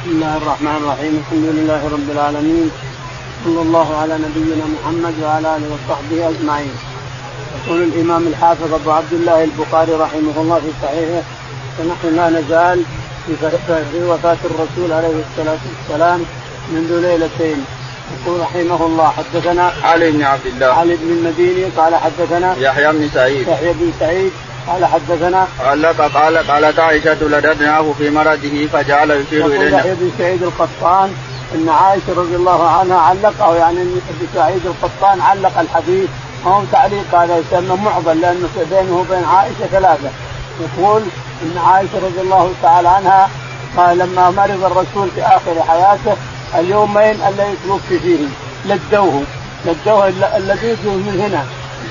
بسم الله الرحمن الرحيم الحمد لله رب العالمين صلى الله على نبينا محمد وعلى اله وصحبه اجمعين يقول الامام الحافظ ابو عبد الله البخاري رحمه الله في صحيحه فنحن لا نزال في وفاه الرسول عليه الصلاه والسلام منذ ليلتين يقول رحمه الله حدثنا علي بن عبد الله علي بن المديني قال حدثنا يحيى بن سعيد يحيى بن سعيد قال حدثنا قال قال قالت عائشة لددناه في مرضه فجعل يشير إلينا. يحيى بن سعيد القطان إن عائشة رضي الله عنها علقه يعني ابن سعيد القطان علق الحديث. ما هو تعليق هذا؟ يسمى معضل لأنه بينه وبين عائشة ثلاثة. يقول إن عائشة رضي الله تعالى عنها قال لما مرض الرسول في آخر حياته اليومين الذي توفي فيه لدوه. لدوه الذي من هنا.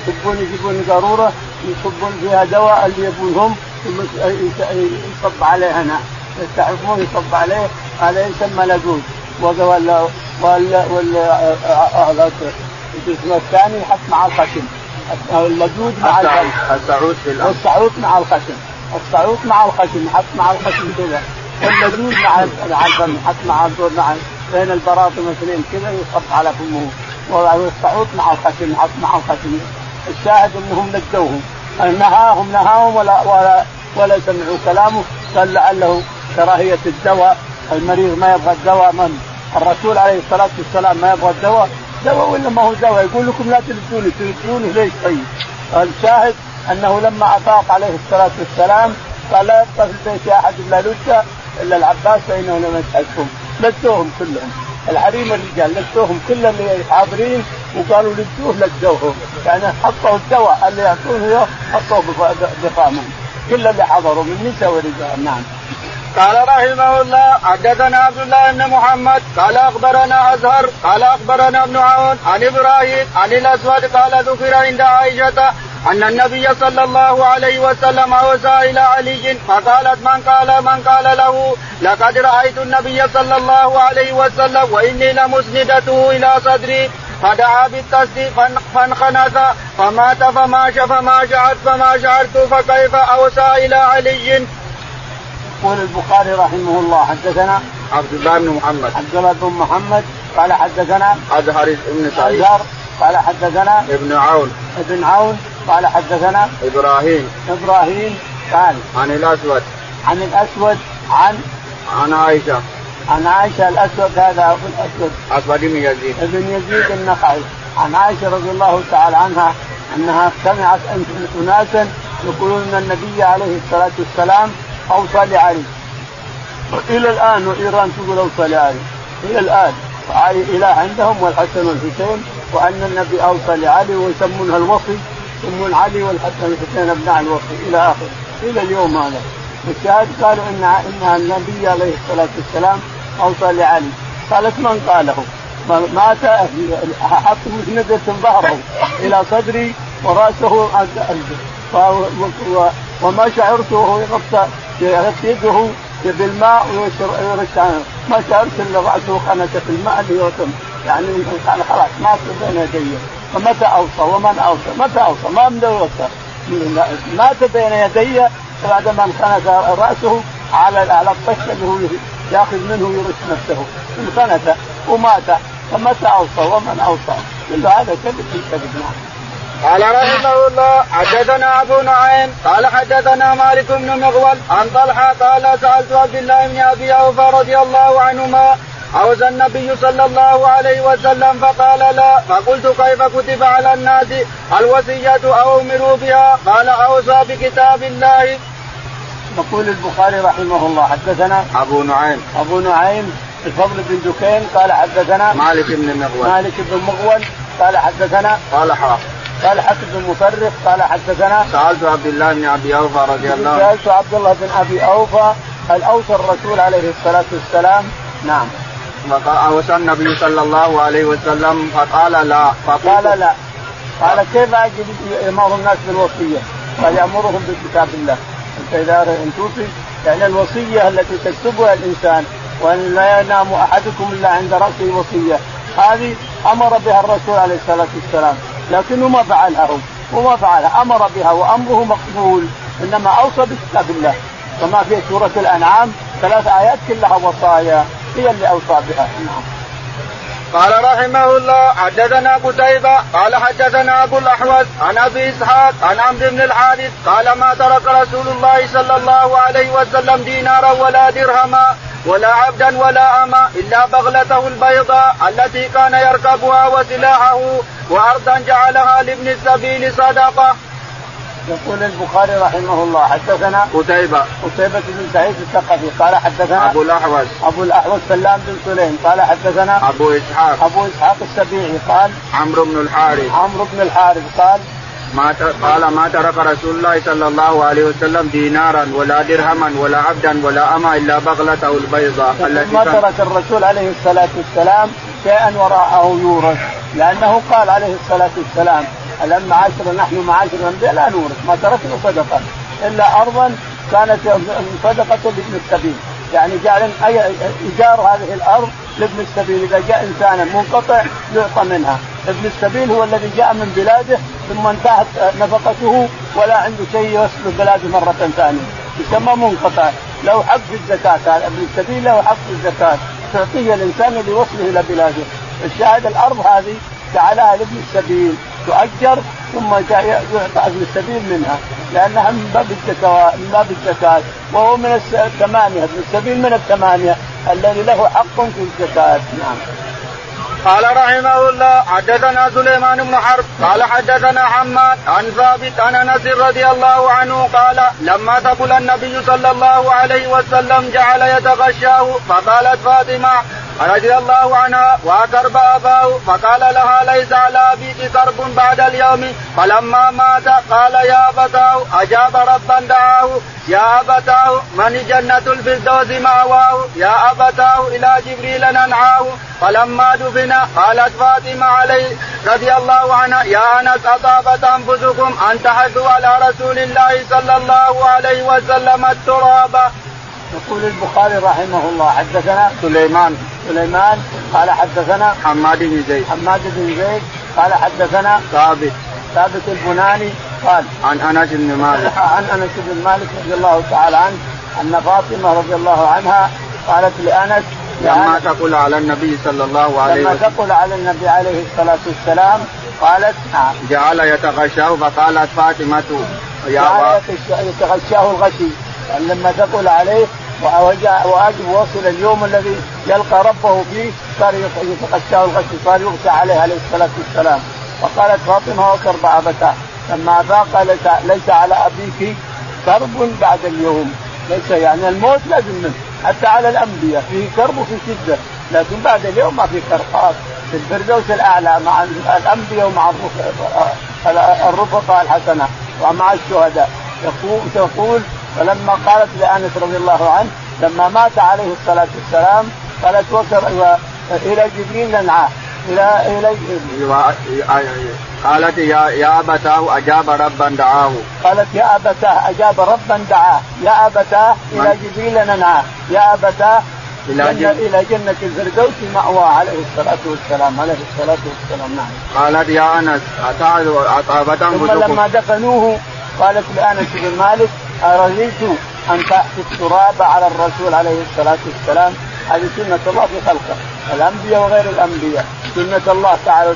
يصبون يجيبون قاروره يصبون فيها دواء اللي يبون هم يصب عليه هنا يستحقون يصب عليه هذا يسمى لدود ولا ولا ولا الاسم الثاني يحط مع الخشم. اللدود مع الخشم. السعود في الأرض. والسعود مع الخشم. السعود مع الخشم يحط مع الخشم كذا. واللدود مع مع الفم يحط مع مع بين البراطم الاثنين كذا يصب على فمه. والسعود مع الخشم يحط مع الخشم. الشاهد انهم ندوه نهاهم نهاهم ولا ولا ولا سمعوا كلامه. قال لعله كراهية الدواء. المريض ما يبغى الدواء من؟ الرسول عليه الصلاة والسلام ما يبغى الدواء. دواء ولا ما هو دواء؟ يقول لكم لا تلدوني تلدوني ليش؟ طيب. الشاهد أنه لما أفاق عليه الصلاة والسلام قال لا يبقى في البيت أحد الا لجه إلا العباس فإنه لم يسألكم. لدوهم كلهم. الحريم الرجال لدوهم كلهم حاضرين. وقالوا لدوه لدوه يعني حطوا الدواء اللي يعطونه حطوه بفامهم كل اللي حضروا من نساء ورجال نعم. قال رحمه الله حدثنا عبد الله بن محمد قال أخبرنا أزهر قال أخبرنا ابن عون عن إبراهيم عن الأسود قال ذكر عند عائشة أن النبي صلى الله عليه وسلم أوصى إلى علي فقالت من قال من قال له لقد رأيت النبي صلى الله عليه وسلم وإني لمسندته إلى صدري فدعا بالتصديق فانخنث فمات فما فما شعرت فما شعرت فكيف اوصى إلى علي؟ يقول البخاري رحمه الله حدثنا عبد الله بن محمد. عبد الله بن محمد قال حدثنا أزهر بن سعيد. قال حدثنا ابن عون. ابن عون قال حدثنا إبراهيم. إبراهيم قال عن الأسود. عن الأسود عن عن عائشة. عن عائشة الأسود هذا أبو الأسود. أسود بن يزيد. ابن يزيد النخعي. عن عائشة رضي الله تعالى عنها أنها سمعت اناسا يقولون إن النبي عليه الصلاة والسلام أوصى لعلي. والى الآن وإيران تقول أوصى لعلي. إلى الآن. علي إله عندهم والحسن والحسين وأن النبي أوصى لعلي ويسمونها الوصي يسمون علي والحسن والحسين أبناء الوصي. إلى آخره. إلى اليوم هذا. الشاهد قالوا ان إن النبي عليه الصلاة والسلام أوصى لعلي. قالت من قاله؟ مات حط مسندة ظهره إلى صدري ورأسه وما شعرت وهو يغطى يده بالماء ويرش ما شعرت إلا رأسه خنت في الماء اللي يوتم يعني خلاص مات بين يدي. فمتى أوصى؟ ومن أوصى؟ متى أوصى؟ ما من يوصى مات بين يدي بعد ما انخنت رأسه على على الطش اللي هو ياخذ منه ويرش نفسه. انخنت ومات. فمتى أوصى؟ ومن أوصى؟ كل هذا كذب في كذب نعم. قال رحمه الله حدثنا أبو نعيم قال حدثنا مالك بن مغول عن طلحة قال سألت عبد الله بن أبي أوفى رضي الله عنهما أوزى النبي صلى الله عليه وسلم فقال لا فقلت كيف كتب على الناس الوصية أو أمروا بها؟ قال أوصى بكتاب الله. يقول البخاري رحمه الله حدثنا أبو نعيم. أبو نعيم الفضل بن دكين قال حدثنا مالك بن مغول. مالك بن مغول قال حدثنا طلحه قال حسن بن مفرق قال حدثنا سألت عبد الله بن أبي أوفى رضي الله عنه. سألت عبد الله بن أبي أوفى هل اوصى الرسول عليه الصلاة والسلام؟ نعم. اوصى النبي صلى الله عليه وسلم فقال لا فقال لا قال كيف أجد يأمر الناس بالوصية؟ قال يأمرهم بكتاب الله. أنت إذا أن توصي يعني الوصية التي تكتبها الإنسان وأن لا ينام أحدكم إلا عند راسه وصيه هذه أمر بها الرسول عليه الصلاة والسلام. لكنه ما فعلها هو وما فعلها أمر بها وأمره مقبول. إنما أوصى بكتاب الله. كما في سورة الأنعام ثلاث آيات كلها وصايا. هي اللي اوصى بها نعم. قال رحمه الله حدثنا قتيبة قال حدثنا أبو الأحوص عن أبي إسحاق عن عمرو بن الحارث قال ما ترك رسول الله صلى الله عليه وسلم دينارا ولا درهما ولا عبدا ولا أما إلا بغلته البيضاء التي كان يركبها وسلاحه وأرضا جعلها لابن السبيل صدقة. يقول البخاري رحمه الله حدثنا قتيبة. قتيبة بن سعيد الثقفي قال حدثنا أبو الأحوص أبو الأحوص سلام بن سليم قال حدثنا أبو إسحاق. أبو إسحاق السبيعي قال عمرو بن الحارث. عمرو بن الحارث قال ما قال ما ترك رسول الله صلى الله عليه وسلم دينارا ولا درهما ولا عبدا ولا اما إلا بغلته البيضاء التي ما ترك الرسول عليه الصلاة والسلام شيئا وراءه يورث لأنه قال عليه الصلاة والسلام الان معاشر نحن معاشر الانبياء لا نورث ما تركنا صدقة. إلا ارضا كانت صدقة لابن السبيل. يعني جعل إيجار هذه الأرض لابن السبيل. إذا جاء انسانا منقطع يعطى منها. ابن السبيل هو الذي جاء من بلاده ثم انتهت نفقته ولا عنده شيء يوصل بلاده مرة ثانية. يسمى منقطع. له حق في الزكاة. ابن السبيل له حق في الزكاة. تعطيه الإنسان اللي يوصله إلى بلاده. الشاهد الأرض هذه جعلها لابن السبيل. تؤجر ثم يعطى ابن السبيل منها لأنها من باب الزكاة من باب الزكاة وهو من الثمانية ابن السبيل من الثمانية الذي له حق في الزكاة نعم. قال رحمه الله حدثنا سليمان بن حرب قال حدثنا حماد عن ثابت عن أنس رضي الله عنه قال لما تقول النبي صلى الله عليه وسلم جعل يتغشاه فقالت فاطمة رضي الله عنها وكرب اباه فقال لها ليس على ابيك كرب بعد اليوم. فلما مات قال يا أبتاه أجاب ربا دعاه. يا أبتاه من جنة الفردوس مأواه. يا أبتاه إلى جبريل ننعاه. فلما دفن قالت فاطمة عليه رضي الله عنها يا أنس اطابت أنفسكم؟ ان تحثوا على رسول الله صلى الله عليه وسلم التراب. يقول البخاري رحمه الله حدثنا سليمان سليمان قال حدثنا حماد بن زيد. حماد بن زيد قال حدثنا ثابت. ثابت البناني قال عن أنس بن مالك. عن أنس بن مالك رضي الله تعالى عنه أن فاطمة رضي الله عنها قالت لأنس لما تقول على النبي صلى الله عليه وسلم. لما تقول على النبي عليه الصلاة والسلام قالت نعم. جعل يتغشاه فقالت فاطمة يا يتغشاه الغشي. لما تقول عليه وأجب وصل اليوم الذي يلقى ربه فيه صار يتغشاه الغشي صار يغشى عليه عليه الصلاة والسلام. وقالت فاطمة وكرب ابتاه لما افاق ليس, على أبيك كرب بعد اليوم. ليس يعني الموت لازم منه. حتى على الأنبياء فيه كرب وفي شدة. لكن بعد اليوم ما في كرب في الفردوس الأعلى مع الأنبياء ومع الرفقاء الحسنة ومع الشهداء. يقول تقول فلما قالت لأنس رضي الله عنه لما مات عليه الصلاة والسلام قالت وكر إلى جبريل ننعاه إلى إلى قالت يا يا أبتاه أجاب ربا دعاه. قالت يا أبتاه أجاب ربا دعاه. يا أبتاه إلى جبريل ننعاه يا أبتاه إلى جنة إلى جنة الفردوس مأوى. عليه الصلاة والسلام عليه الصلاة والسلام نعم. قالت يا أنس اطابت ثم لما دفنوه قالت لأنس بن مالك أرضيت أن تأتي التراب على الرسول عليه الصلاة والسلام؟ هذه سنة الله في خلقه. الأنبياء وغير الأنبياء. سنة الله تعالى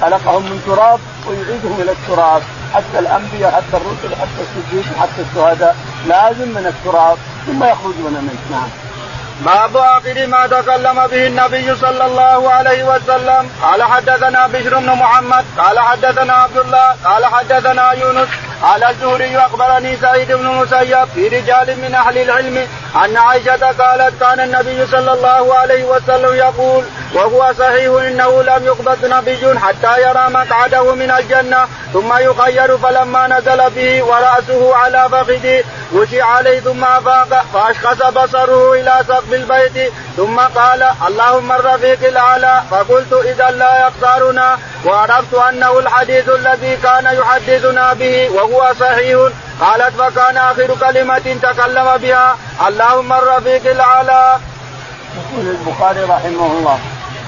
خلقهم من تراب ويعيدهم إلى التراب. حتى الأنبياء حتى الرسل حتى الصديق حتى الشهداء. لازم من التراب ثم يخرجون منه. نعم. باب اخر ما تكلم به النبي صلى الله عليه وسلم. قال حدثنا بشر بن محمد قال حدثنا عبد الله قال حدثنا يونس. على الزهري أخبرني سعيد بن المسيب في رجال من أهل العلم أن عائشة قالت كان النبي صلى الله عليه وسلم يقول وهو صحيح إنه لم يقبض نبي حتى يرى مقعده من الجنة ثم يخير فلما نزل به ورأسه على فخذه وشي عليه ثم أفاق فاشخص بصره إلى سقف البيت ثم قال اللهم الرفيق الأعلى فقلت إذا لا يختارنا وعرفت أنه الحديث الذي كان يحدثنا به وهو صحيح قالت فكان آخر كلمة تكلم بها اللهم الرفيق الأعلى. يقول البخاري رحمه الله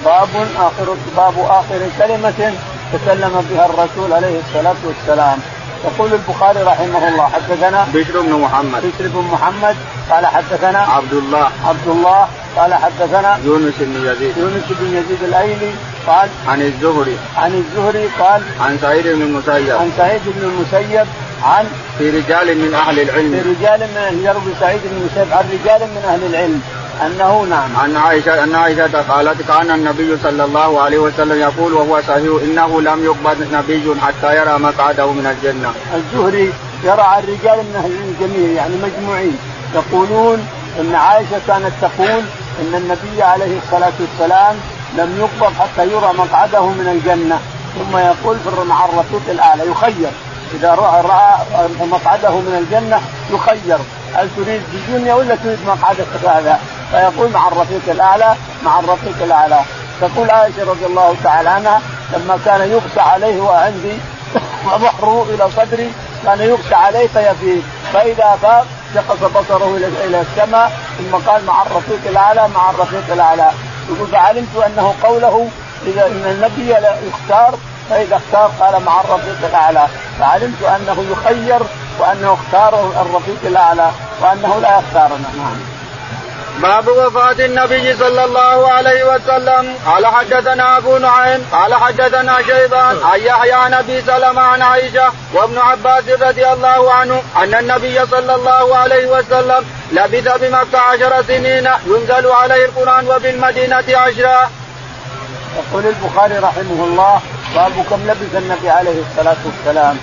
باب آخر باب آخر كلمة تكلم بها الرسول عليه الصلاة والسلام. يقول البخاري رحمه الله حدثنا بشر بن محمد. بشر بن محمد قال حدثنا عبد الله عبد الله قال حدثنا يونس بن يزيد. يونس بن يزيد الأيلي قال عن الزهري. عن الزهري قال عن سعيد بن المسيب. عن سعيد بن المسيب عن في رجال من أهل في العلم رجال من يروي سعيد بن المسيب عن رجال من أهل العلم. أنه نعم. عن عائشة أن عائشة قالت كان النبي صلى الله عليه وسلم يقول وهو صحيح إنه لم يقبض نبي حتى يرى مقعده من الجنة. الزهري يرى عن رجال من أهل العلم جميع يعني مجموعين. يقولون إن عائشة كانت تقول إن النبي عليه الصلاة والسلام لم يقبض حتى يرى مقعده من الجنة. ثم يقول في مع الرفيق الأعلى يخير. إذا رأى مقعده من الجنة يخير. هل تريد الدنيا ولا تريد مقعدك هذا؟ فيقول مع الرفيق الأعلى مع الرفيق الأعلى. تقول عائشة رضي الله تعالى عنها لما كان يغشى عليه وعندي وبحره إلى صدري كان يغشى عليه فيفيد. فإذا فاق شخص بصره إلى إلى السماء ثم قال مع الرفيق الأعلى مع الرفيق الأعلى. يقول فعلمت أنه قوله إذا إن النبي يختار فإذا اختار قال مع الرفيق الأعلى. فعلمت أنه يخير وأنه اختار الرفيق الأعلى وأنه لا يختارنا نعم. باب وفاة النبي صلى الله عليه وسلم قال حدثنا أبو نعيم قال حدثنا شيبان عن يحيى عن أبي سلمة عن عائشة وابن عباس رضي الله عنه أن النبي صلى الله عليه وسلم لبث بمكة عشر سنين ينزل عليه القرآن وبالمدينة عشرا. يقول البخاري رحمه الله باب كم لبث النبي عليه الصلاة والسلام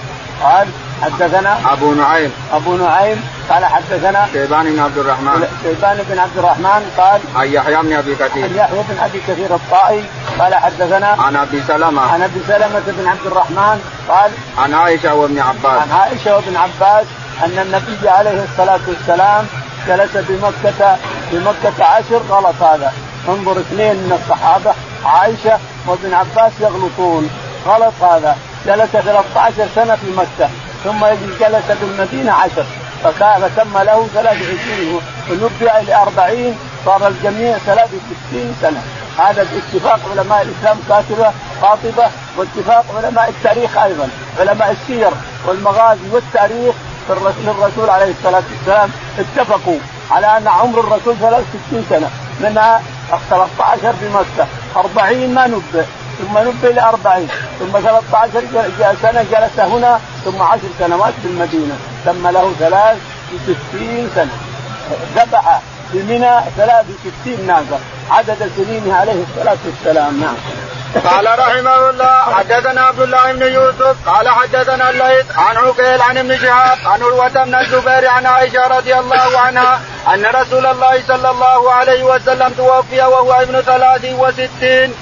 قال حدثنا أبو نعيم. أبو نعيم قال حدثنا شيبان بن عبد الرحمن. شيبان بن عبد الرحمن قال عن يحيى بن أبي عن كثير يحيى بن أبي كثير الطائي قال حدثنا عن أبي سلمة. عن أبي سلمة بن عبد الرحمن قال عن عائشة وابن عباس. عن عائشة وابن عباس أن النبي عليه الصلاة والسلام جلس بمكه بمكه عشر غلط هذا. انظر اثنين من الصحابة عائشة وابن عباس يغلطون. غلط هذا. جلس 13 سنة في مكة. ثم جلس بالمدينة عشر. فكان فتم له 23 ونبئ إلى 40 صار الجميع 63 سنة. هذا باتفاق علماء الإسلام كاتبة خاطبة واتفاق علماء التاريخ أيضا. علماء السير والمغازي والتاريخ في الرسول عليه الصلاة والسلام اتفقوا على أن عمر الرسول 63 سنة. منها 13 بمكة. 40 ما نبئ ثم نبئ إلى 40 ثم 13 جل- سنة جلس هنا ثم 10 سنوات في المدينة تم له 63 سنة. ذبح في منى 63 ناقة. عدد سنينه عليه الصلاة والسلام. نعم. قال رحمه الله حدثنا عبد الله بن يوسف قال حدثنا الليث عن عقيل عن ابن شهاب عن عروة بن الزبير عن عائشة رضي الله عنها أن رسول الله صلى الله عليه وسلم توفي وهو ابن ثلاث وستين.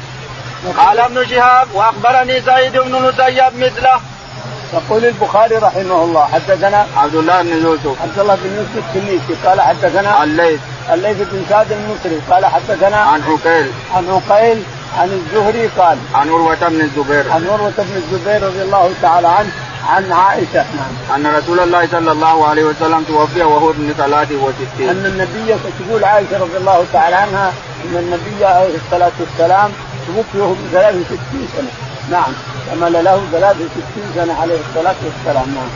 قال ابن شهاب وأخبرني سعيد بن المسيب مثله يقول البخاري رحمه الله حدثنا عبد الله بن يوسف. عبد الله بن يوسف التنيسي قال حدثنا الليث. الليث بن سعد المصري قال حدثنا عن عقيل عن عقيل عن الزهري قال عن عروة بن الزبير. عن عروة بن الزبير رضي الله تعالى عنه عن عائشة. نعم أن رسول الله صلى الله عليه وسلم توفي وهو ابن ثلاث وستين. أن النبي تقول عائشة رضي الله تعالى عنها أن النبي عليه الصلاة والسلام توفي وهو ب 63 سنة. نعم. كمل له 63 سنة عليه الصلاة والسلام. نعم.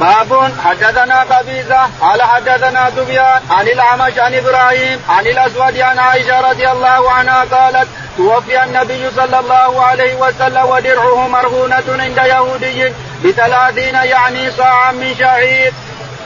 باب حدثنا قبيصة قال حدثنا سفيان عن الأعمش عن إبراهيم عن الأسود عن عائشة رضي الله عنها قالت توفي النبي صلى الله عليه وسلم ودرعه مرهونة عند يهودي بثلاثين يعني صاعا من شعير.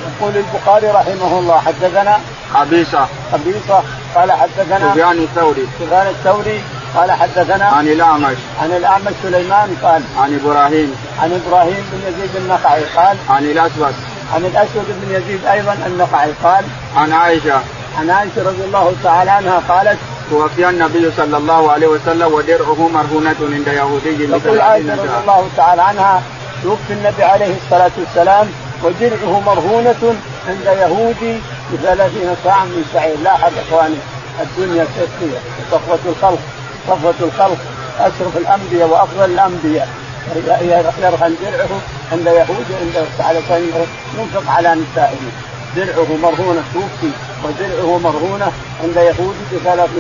يقول البخاري رحمه الله حدثنا قبيصة قبيصة قال حدثنا سفيان الثوري. سفيان الثوري قال حدثنا عن الأعمش. عن الأعمش سليمان قال عن إبراهيم. عن إبراهيم بن يزيد النخعي قال عن الأسود. عن الأسود بن يزيد أيضا النخعي قال عن عائشة. عن عائشة رضي الله تعالى عنها قالت توفي النبي صلى الله عليه وسلم ودرعه مرهونة عند يهودي تقول عائشة رضي. الله تعالى عنها توفي النبي عليه الصلاة والسلام ودرعه مرهونة عند يهودي بثلاثين صاع من شعير لا أحد إخواني الدنيا سياسية صفوة الخلق. صفوة الخلق أشرف الأنبياء وأفضل الأنبياء. يرهن درعه عند يهود عند على ينفق على نسائه. درعه مرهونة توفي ودرعه مرهونة عند يهود بثلاث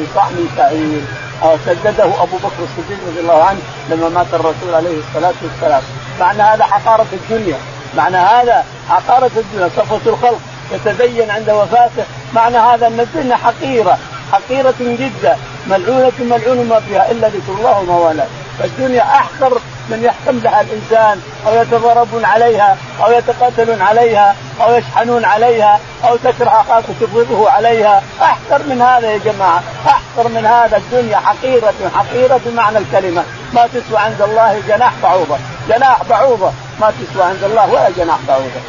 شعير أو سدده أبو بكر الصديق رضي الله عنه لما مات الرسول عليه الصلاة والسلام. معنى هذا حقارة الدنيا. معنى هذا عقارة الدنيا. صفوة الخلق يتدين عند وفاته. معنى هذا أن الدنيا حقيرة حقيرة جدا. ملعونة ملعون ما فيها إلا ذكر الله وما والاه. فالدنيا أحقر من يحكم لها الإنسان أو يتضاربون عليها أو يتقاتلون عليها أو يشحنون عليها أو تكره أخاك تبغضه عليها. أحقر من هذا يا جماعة أحقر من هذا. الدنيا حقيرة حقيرة بمعنى الكلمة. ما تسوى عند الله جناح بعوضة. جناح بعوضة. ما تسوى عند الله ولا جناح بعوضة.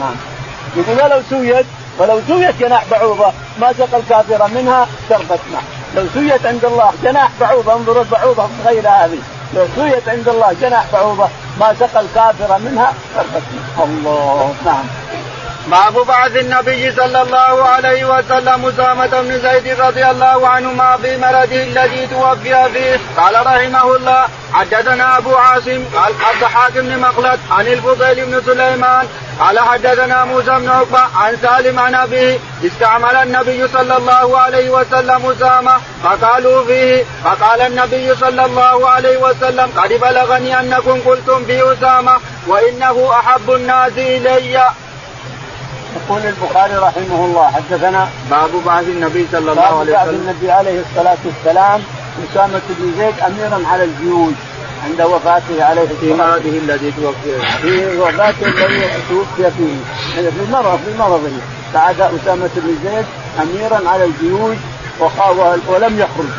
نعم. يقول ولو سويت ولو سويت جناح بعوضة ما سقى الكافر منها شربة ماء لو سويت عند الله جناح بعوضة. انظر البعوضة غير هذه. لو سويت عند الله جناح بعوضة. ما سقى الكافر منها. الله نعم. باب بعث النبي صلى الله عليه وسلم أسامة بن زيد رضي الله عنهما في مرضه الذي توفي فيه. قال رحمه الله حدثنا أبو عاصم قال الضحاك بن مخلد عن الفضيل بن سليمان قال حدثنا موسى بن عقبة عن سالم عن أبيه استعمل النبي صلى الله عليه وسلم أسامة فقالوا فيه. فقال النبي صلى الله عليه وسلم قد بلغني أنكم قلتم في أسامة وإنه أحب الناس إلي. يقول البخاري رحمه الله حدثنا باب بعث النبي صلى الله عليه وسلم. بعث النبي عليه الصلاة والسلام أسامة بن زيد أميرا على الجيوش عند وفاته عليه في مرضه الذي توفي. في وفاته الذي توفي فيه. في مرض في مرضه. بعد أسامة بن زيد أميرا على الجيوش ولم يخرج.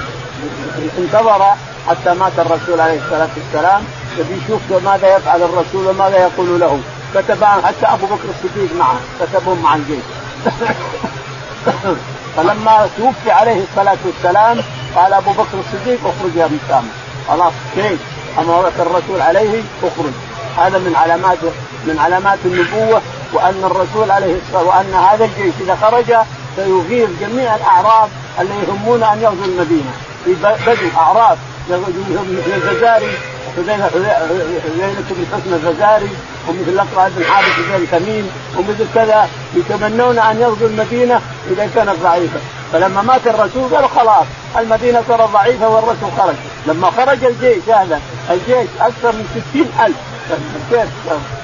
انتظر حتى مات الرسول عليه الصلاة والسلام. يبي يشوف ماذا يفعل الرسول وماذا يقول له. كتب حتى أبو بكر الصديق معه كتبهم مع الجيش. فلما توفي عليه الصلاة والسلام قال أبو بكر الصديق اخرج يا اسامه خلاص جيش أمر الرسول عليه اخرج. هذا من علامات من علامات النبوة وأن الرسول عليه الصلاه وأن هذا الجيش إذا خرج سيغير جميع الاعراب اللي يهمون أن يغزوا المدينة. في بدو اعراب الجزائري حذيفة بن حسن الفزاري ومثل الأقرع بن حارث بن تميم ومثل كذا يتمنون أن يغزوا المدينة إذا كانت ضعيفة. فلما مات الرسول قالوا خلاص المدينة صارت ضعيفة والرسول خرج. لما خرج الجيش هذا الجيش أكثر من ستين ألف. كيف؟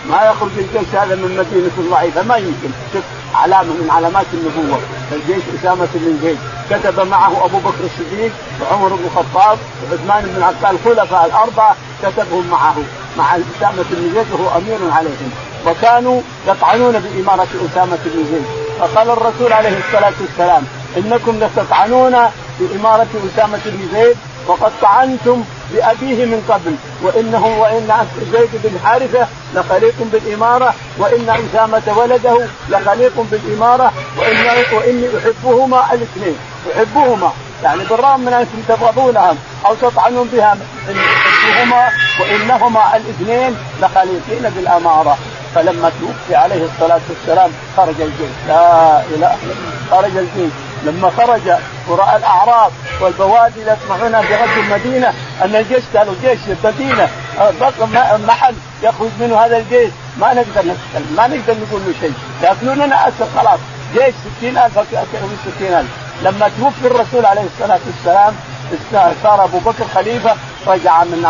ما يخرج الجيش هذا من مدينة ضعيفه ما يمكن. شوف علامة من علامات النبوة. الجيش أسامة بن زيد. كتب معه أبو بكر الصديق وعمر بن الخطاب وعثمان بن عفان الخلفاء الأربعة كتبهم معه مع أسامة بن زيد وهو أمير عليهم. وكانوا يطعنون بإمارة أسامة بن زيد. فقال الرسول عليه الصلاة والسلام إنكم لتطعنون بإمارة أسامة بن زيد وقد طعنتم بأبيه من قبل. وإنه وإن زيد بن حارثة لخليق بالإمارة وإن أسامة ولده لخليق بالإمارة وإن وإني أحبهما الاثنين. أحبهما. يعني بالرغم من أنكم تبغضونهم أو تطعنون بها أحبهما وإنهما الاثنين لخليقين بالأمارة. فلما توفي عليه الصلاة والسلام خرج الجيش. لا إله خرج الجيش. لما خرج وراى الأعراب والبوادي يسمعون بغزو المدينة أن الجيش قالوا جيش المدينة بقى محل يخرج منه هذا الجيش. ما نقدر نتكلم ما نقدر نقول له شيء. ياكلوننا اسد خلاص. جيش 60000 أكثر من 60000 لما توفي الرسول عليه الصلاة والسلام صار أبو بكر خليفة رجع من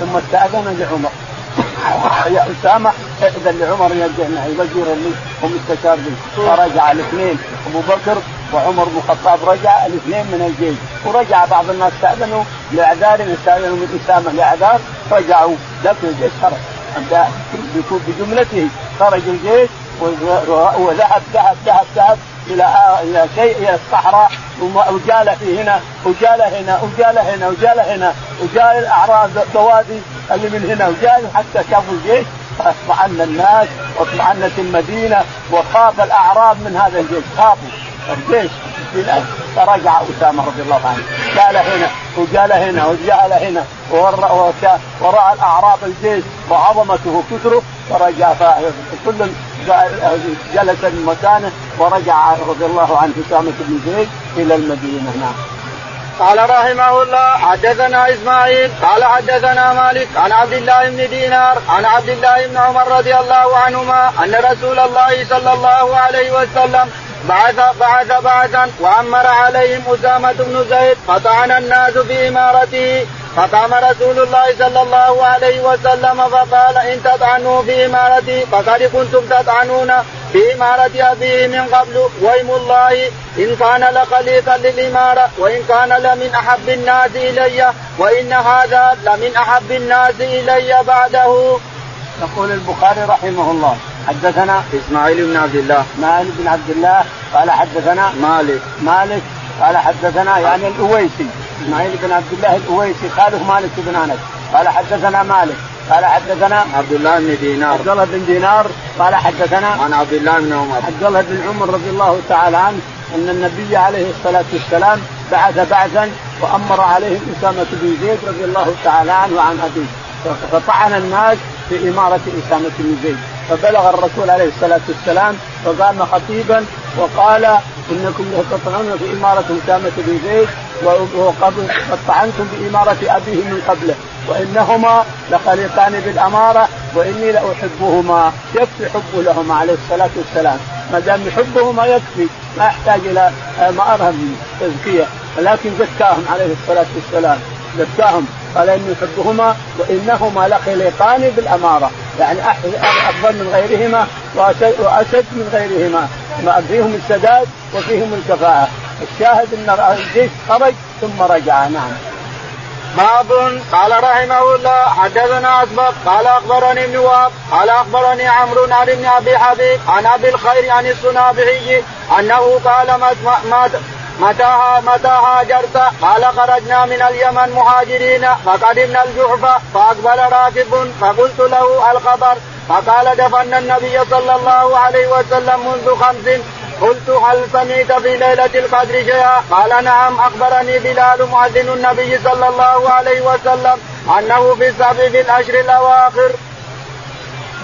ثم استأذن لعمر. يا أسامة اذن لعمر معي وزير لي ومستشار لي فرجع الاثنين. أبو بكر وعمر بن الخطاب رجع الاثنين من الجيش. ورجع بعض الناس استأذنوا لإعذار استأذنوا من اسامه لإعذار رجعوا لكن الجيش. خرج. بجملته خرج الجيش وذهب ذهب ذهب ذهب إلى إلى شيء إلى الصحراء وجال في هنا وجال هنا وجال هنا وجال هنا وجال الاعراض بوادي اللي من هنا وجال حتى شافوا الجيش. فاطمأن الناس واطمأنت المدينة وخاف الأعراب من هذا الجيش. خافوا. الجيش. فرجع أسامة رضي الله عنه. جال هنا وجال هنا وجال هنا وراى الأعراب الجيش وعظمته وكثره فرجع كل جلس من مكانه ورجع رضي الله عنه أسامة بن زيد إلى المدينة. نعم. قال رحمه الله حدثنا إسماعيل قال حدثنا مالك عن عبد الله بن دينار عن عبد الله بن عمر رضي الله عنهما أن رسول الله صلى الله عليه وسلم بعث بعث بعثا وأمر عليهم أسامة بن زيد فطعن الناس في امارته فقام رسول الله صلى الله عليه وسلم فقال إن تطعنوا في إمارتي فقد كنتم تطعنون في إمارة أبيه من قبل. ويم الله إن كان لخليقا للإمارة وإن كان لمن أحب الناس إلي وإن هذا لمن أحب الناس إلي بعده. يقول البخاري رحمه الله. حدثنا إسماعيل بن عبد الله. اسماعيل بن عبد الله قال حدثنا مالك. مالك قال حدثنا يعني الأويسي. إسماعيل بن عبد الله الأويسي خالد مالك بن أنس. قال حدثنا مالك قال حدثنا عبد الله بن دينار. عبد الله بن دينار قال حدثنا عن عبد الله بن عمر. عبد الله بن عمر رضي الله تعالى عنه أن النبي عليه الصلاة والسلام بعث بعثا وأمر عليهم أسامة بن زيد رضي الله تعالى عنه وعن أبيه. فطعن الناس في إمارة إسامة بن زيد. فبلغ الرسول عليه الصلاة والسلام فقام خطيبا وقال إنكم تطعنون في إمارة أسامة بن زيد وقد طعنتم بإمارة أبيه من قبله وإنهما لخليقان بالأمارة وإني لأحبهما. يكفي حبه لهما عليه الصلاة والسلام. ما دام يحبهما يكفي ما يحتاج إلى ما أرهم تزكية. ولكن زكاهم عليه الصلاة والسلام. زكاهم. قال إني احبهما وإنهما لخليقان بالأمارة. يعني أفضل من غيرهما واشد من غيرهما. ما فيهم السداد وفيهم الكفاءة. الشاهد إن الجيش خرج ثم رجع. نعم. باب. قال رحمه الله حدثنا أسبق. قال أخبرني ابن وهب. قال أخبرني عمرو عن ابن أبي حبيب عن أبي الخير عن السنابحي أنه قال متى متى هاجرت؟ قال خرجنا من اليمن مهاجرين فقدمنا الجحفة فأقبل راكب فقلت له الخبر فقال دفن النبي صلى الله عليه وسلم منذ خمس قلت هل سمعت في ليلة القدر شيئا؟ قال نعم أخبرني بلال مؤذن النبي صلى الله عليه وسلم أنه في السبع في الأشهر الأواخر.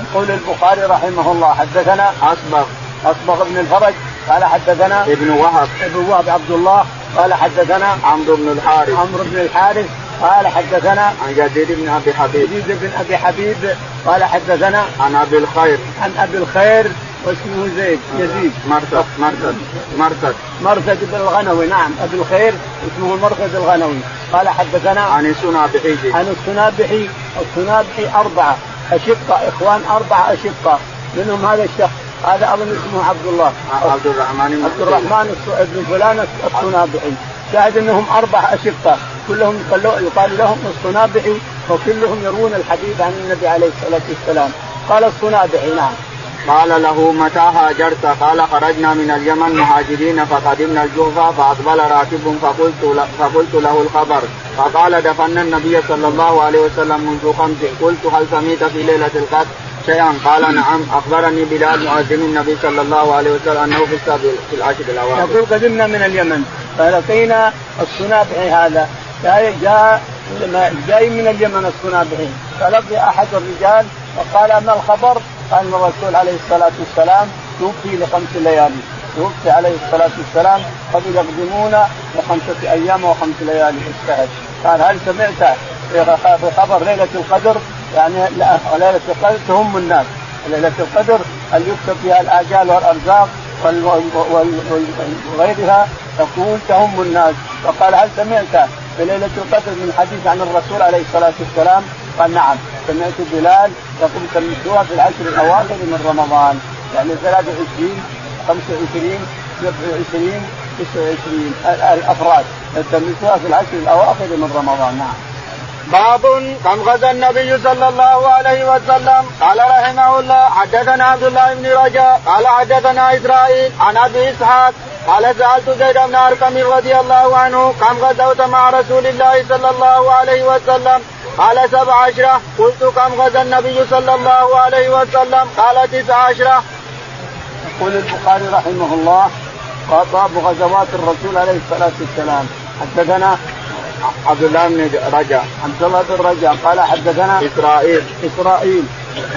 يقول البخاري رحمه الله حدثنا أصبغ أصبغ بن الفرج قال حدثنا ابن وهب. ابن وهب عبد الله. قال حدثنا عمرو بن الحارث. عمرو بن الحارث. قال حدثنا عن يزيد بن أبي حبيب. يزيد بن أبي حبيب. قال حدثنا عن أبي الخير. عن أبي الخير واسمه زيد يزيد. مرثد مرثد مرثد مرثد بن الغنوي نعم. أبي الخير اسمه مرثد الغنوي. قال حدثنا عن السنابحي. عن السنابحي. السنابحي أربعة أشقة إخوان أربعة أشقة. منهم هذا الشخص. هذا أظن اسمه عبد الله. عبد الرحمن عبد الرحمن بن فلان الصنابحي شاهد أنهم أربع أشقة. كلهم يقال لهم الصنابحي وكلهم يروون الحديث عن النبي عليه الصلاة والسلام. قال الصنابحي نعم. قال له متى هاجرت؟ قال خرجنا من اليمن مهاجرين فقدمنا الجوفة فأقبل راكب فقلت فقلت له الخبر. فقال دفنا النبي صلى الله عليه وسلم منذ خمس. قلت هل سميت في ليلة القدر؟ شيئا؟ قال نعم. أخبرني بلال مؤذن النبي صلى الله عليه وسلم أنه في السابع في العشر الأواخر. يقول قدمنا من اليمن. فلقينا الصنابحي هذا. جاء جاي من اليمن الصنابحي فلقي أحد الرجال وقال ما الخبر؟ قال الرسول عليه الصلاة والسلام توفي لخمس ليالي. توفي عليه الصلاة والسلام قد يقدمون لخمسة أيام وخمس ليالي. اجتهد قال هل سمعت في خبر ليلة القدر؟ يعني ليلة القدر تهم الناس. ليلة القدر اللي يكتب فيها الآجال والأرزاق وغيرها تكون تهم الناس. وقال هل سمعت في ليله القدر من حديث عن الرسول عليه الصلاة والسلام؟ قال نعم. سمعت بلال يقول سمعتوها في العشر الأواخر من رمضان. يعني 23 25 27 29 الأفراد. سمعتوها في العشر الأواخر من رمضان. نعم. باب كم غزا النبي صلى الله عليه وسلم؟ قال رحمه الله حدثنا عبد الله بن رجاء قال حدثنا إسرائيل عن أبي إسحاق قال سألت زيد بن أرقم رضي الله عنه كم غزوت مع رسول الله صلى الله عليه وسلم؟ قال سبع عشرة. قلت كم غزا النبي صلى الله عليه وسلم؟ قال تسع عشرة. يقول البخاري رحمه الله باب غزوات الرسول عليه الصلاة والسلام. حدثنا عبد الله بن رجاء. عبد الله بن رجاء. قال حدثنا إسرائيل. إسرائيل.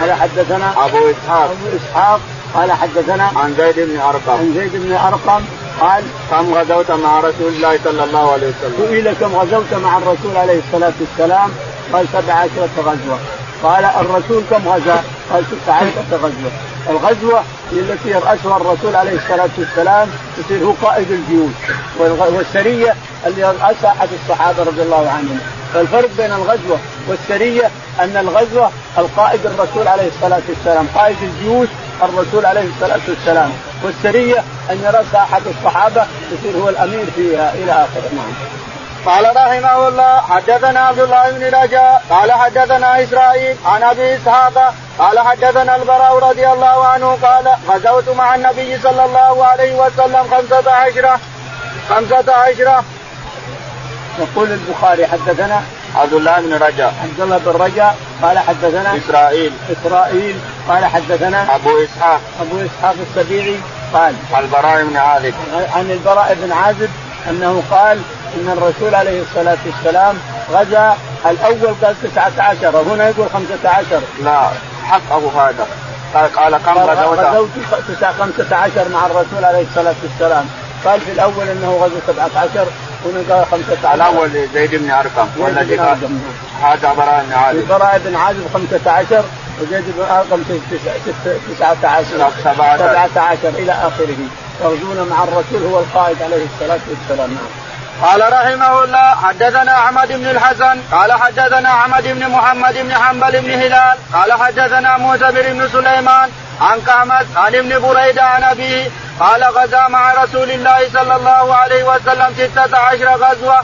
قال حدثنا أبو إسحاق. أبو إسحاق. قال حدثنا عن زيد بن أرقم. عن زيد بن أرقم. قال كم غزوت مع رسول الله صلى الله عليه وسلم؟ سئل كم غزوت مع الرسول عليه الصلاة والسلام؟ قال سبع عشرة غزوة. قال الرسول كم غزا؟ قال ستة عشرة غزوة. الغزوة التي يرأسها الرسول عليه الصلاة والسلام يصير هو قائد الجيوش والسرية اللي يرأسها احد الصحابة رضي الله عنهم. فالفرق بين الغزوة والسرية أن الغزوة القائد الرسول عليه الصلاة والسلام قائد الجيوش الرسول عليه الصلاة والسلام. والسرية أن يرأسها أحد الصحابة يصير هو الأمير فيها إلى آخره. نعم. قال رحمه الله حدثنا عبد الله بن رجاء قال حدثنا إسرائيل عن أبي إسحاق قال حدثنا البراء رضي الله عنه قال غزوت مع النبي صلى الله عليه وسلم خمسة عشرة خمسة عشرة. يقول البخاري حدثنا عبد الله بن رجاء. عبد الله بن رجاء قال حدثنا إسرائيل. إسرائيل قال حدثنا أبو إسحاق. أبو إسحاق السبيعي قال البراء بن عازب. عن البراء بن عازب أنه قال إن الرسول عليه الصلاة والسلام غزا الأول قال 19 هنا يقول 15 لا حقه هذا قال قال كم غزوت؟ غزوت 15 مع الرسول عليه الصلاة والسلام. قال في الأول إنه غزو 17 هنا قال 15 الأول زيد بن أرقم والذي قال هذا براء بن عازب. براء بن عازب 15 وزيد بن أرقم 19 17 إلى آخره. يغزون مع الرسول هو القائد عليه الصلاة والسلام. نعم. قال رحمه الله حدثنا أحمد بن الحسن قال حدثنا أحمد بن محمد بن حنبل بن هلال قال حدثنا موسى بن سليمان عن كعمس عن ابن بريدة عن أبيه قال غزا مع رسول الله صلى الله عليه وسلم ستة عشر غزوة.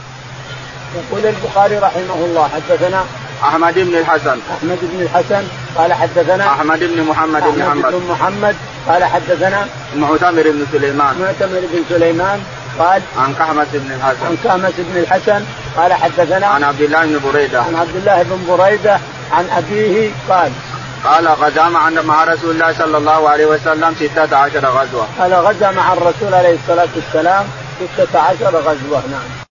يقول البخاري رحمه الله حدثنا أحمد بن الحسن. أحمد بن الحسن قال حدثنا أحمد بن محمد بن حنبل بن محمد قال حدثنا معتمر بن سليمان. معتمر بن سليمان قال عن كحمس بن الحسن عن كحمس بن الحسن قال حدثنا عن عبد الله بن بريدة عن عبد الله بن بريدة عن أبيه قال قال غزا مع مع رسول الله صلى الله عليه وسلم 16 غزوة. قال غزا مع الرسول عليه الصلاة والسلام 16 غزوة نعم.